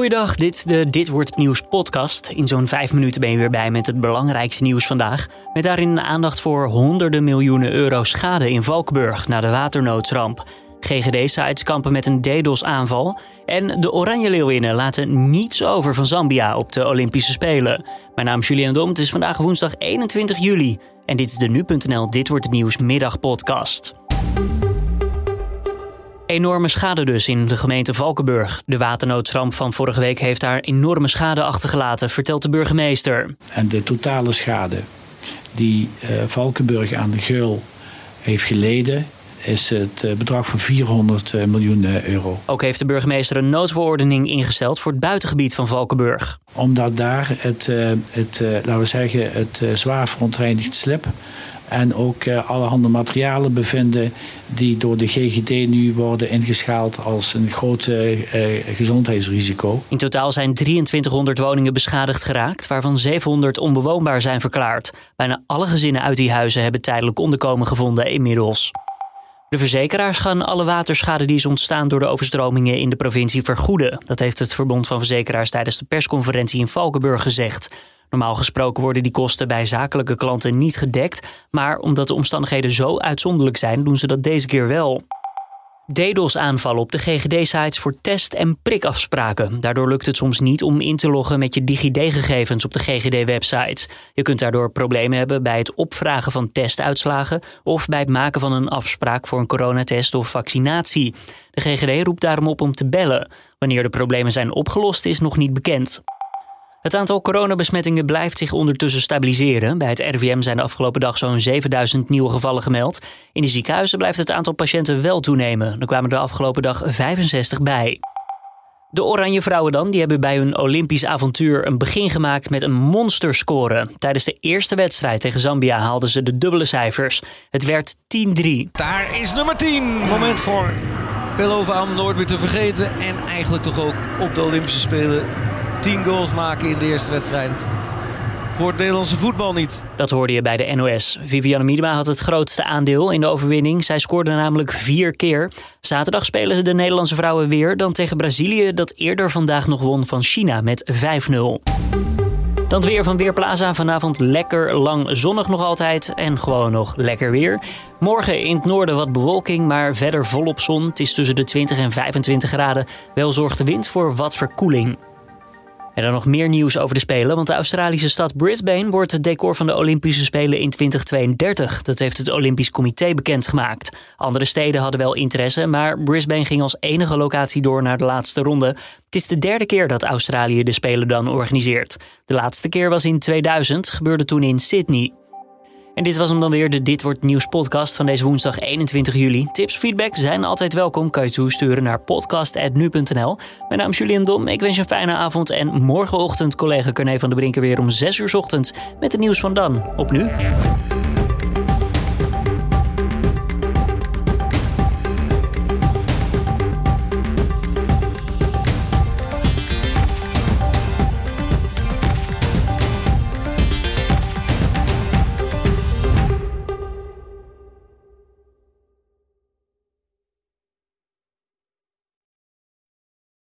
Goeiedag, dit is de Dit Wordt Nieuws podcast. In zo'n vijf minuten ben je weer bij met het belangrijkste nieuws vandaag. Met daarin aandacht voor honderden miljoenen euro schade in Valkenburg na de waternoodsramp. GGD-sites kampen met een DDoS-aanval. En de Oranje Leeuwinnen laten niets over van Zambia op de Olympische Spelen. Mijn naam is Julian Dom, het is vandaag woensdag 21 juli. En dit is de Nu.nl Dit Wordt Nieuws middagpodcast. Enorme schade dus in de gemeente Valkenburg. De waternoodramp van vorige week heeft daar enorme schade achtergelaten, vertelt de burgemeester. En de totale schade die uh, Valkenburg aan de Geul heeft geleden, is het eh, bedrag van 400 eh, miljoen euro. Ook heeft de burgemeester een noodverordening ingesteld voor het buitengebied van Valkenburg. Omdat daar het, het laten we zeggen, het zwaar verontreinigd slip en ook uh, allerhande materialen bevinden die door de GGD nu worden ingeschaald als een groot uh, gezondheidsrisico. In totaal zijn 2300 woningen beschadigd geraakt, waarvan 700 onbewoonbaar zijn verklaard. Bijna alle gezinnen uit die huizen hebben tijdelijk onderkomen gevonden inmiddels. De verzekeraars gaan alle waterschade die is ontstaan door de overstromingen in de provincie vergoeden. Dat heeft het Verbond van Verzekeraars tijdens de persconferentie in Valkenburg gezegd. Normaal gesproken worden die kosten bij zakelijke klanten niet gedekt, maar omdat de omstandigheden zo uitzonderlijk zijn, doen ze dat deze keer wel. DDoS-aanvallen op de GGD-sites voor test- en prikafspraken. Daardoor lukt het soms niet om in te loggen met je DigiD-gegevens op de GGD-websites. Je kunt daardoor problemen hebben bij het opvragen van testuitslagen of bij het maken van een afspraak voor een coronatest of vaccinatie. De GGD roept daarom op om te bellen. Wanneer de problemen zijn opgelost is nog niet bekend. Het aantal coronabesmettingen blijft zich ondertussen stabiliseren. Bij het RIVM zijn de afgelopen dag zo'n 7000 nieuwe gevallen gemeld. In de ziekenhuizen blijft het aantal patiënten wel toenemen. Er kwamen de afgelopen dag 65 bij. De Oranje Vrouwen dan, die hebben bij hun Olympisch avontuur een begin gemaakt met een monsterscore. Tijdens de eerste wedstrijd tegen Zambia haalden ze de dubbele cijfers. Het werd 10-3. Daar is nummer 10. Moment voor Pelova om nooit te vergeten. En eigenlijk toch ook op de Olympische Spelen 10 goals maken in de eerste wedstrijd. Voor het Nederlandse voetbal niet. Dat hoorde je bij de NOS. Viviane Miedema had het grootste aandeel in de overwinning. Zij scoorde namelijk vier keer. Zaterdag spelen de Nederlandse vrouwen weer dan tegen Brazilië... dat eerder vandaag nog won van China met 5-0. Dan weer van Weerplaza. Vanavond lekker lang zonnig nog altijd. En gewoon nog lekker weer. Morgen in het noorden wat bewolking, maar verder volop zon. Het is tussen de 20 en 25 graden. Wel zorgt de wind voor wat verkoeling. En dan nog meer nieuws over de Spelen, want de Australische stad Brisbane wordt het decor van de Olympische Spelen in 2032. Dat heeft het Olympisch Comité bekendgemaakt. Andere steden hadden wel interesse, maar Brisbane ging als enige locatie door naar de laatste ronde. Het is de derde keer dat Australië de Spelen dan organiseert. De laatste keer was in 2000, gebeurde toen in Sydney. En dit was hem dan weer, de Dit Wordt Nieuws podcast van deze woensdag 21 juli. Tips, feedback zijn altijd welkom. Kan je toesturen naar podcast.nu.nl. Mijn naam is Julian Dom. Ik wens je een fijne avond. En morgenochtend collega Carne van de Brinken weer om 6 uur ochtends met het nieuws van dan. Op nu.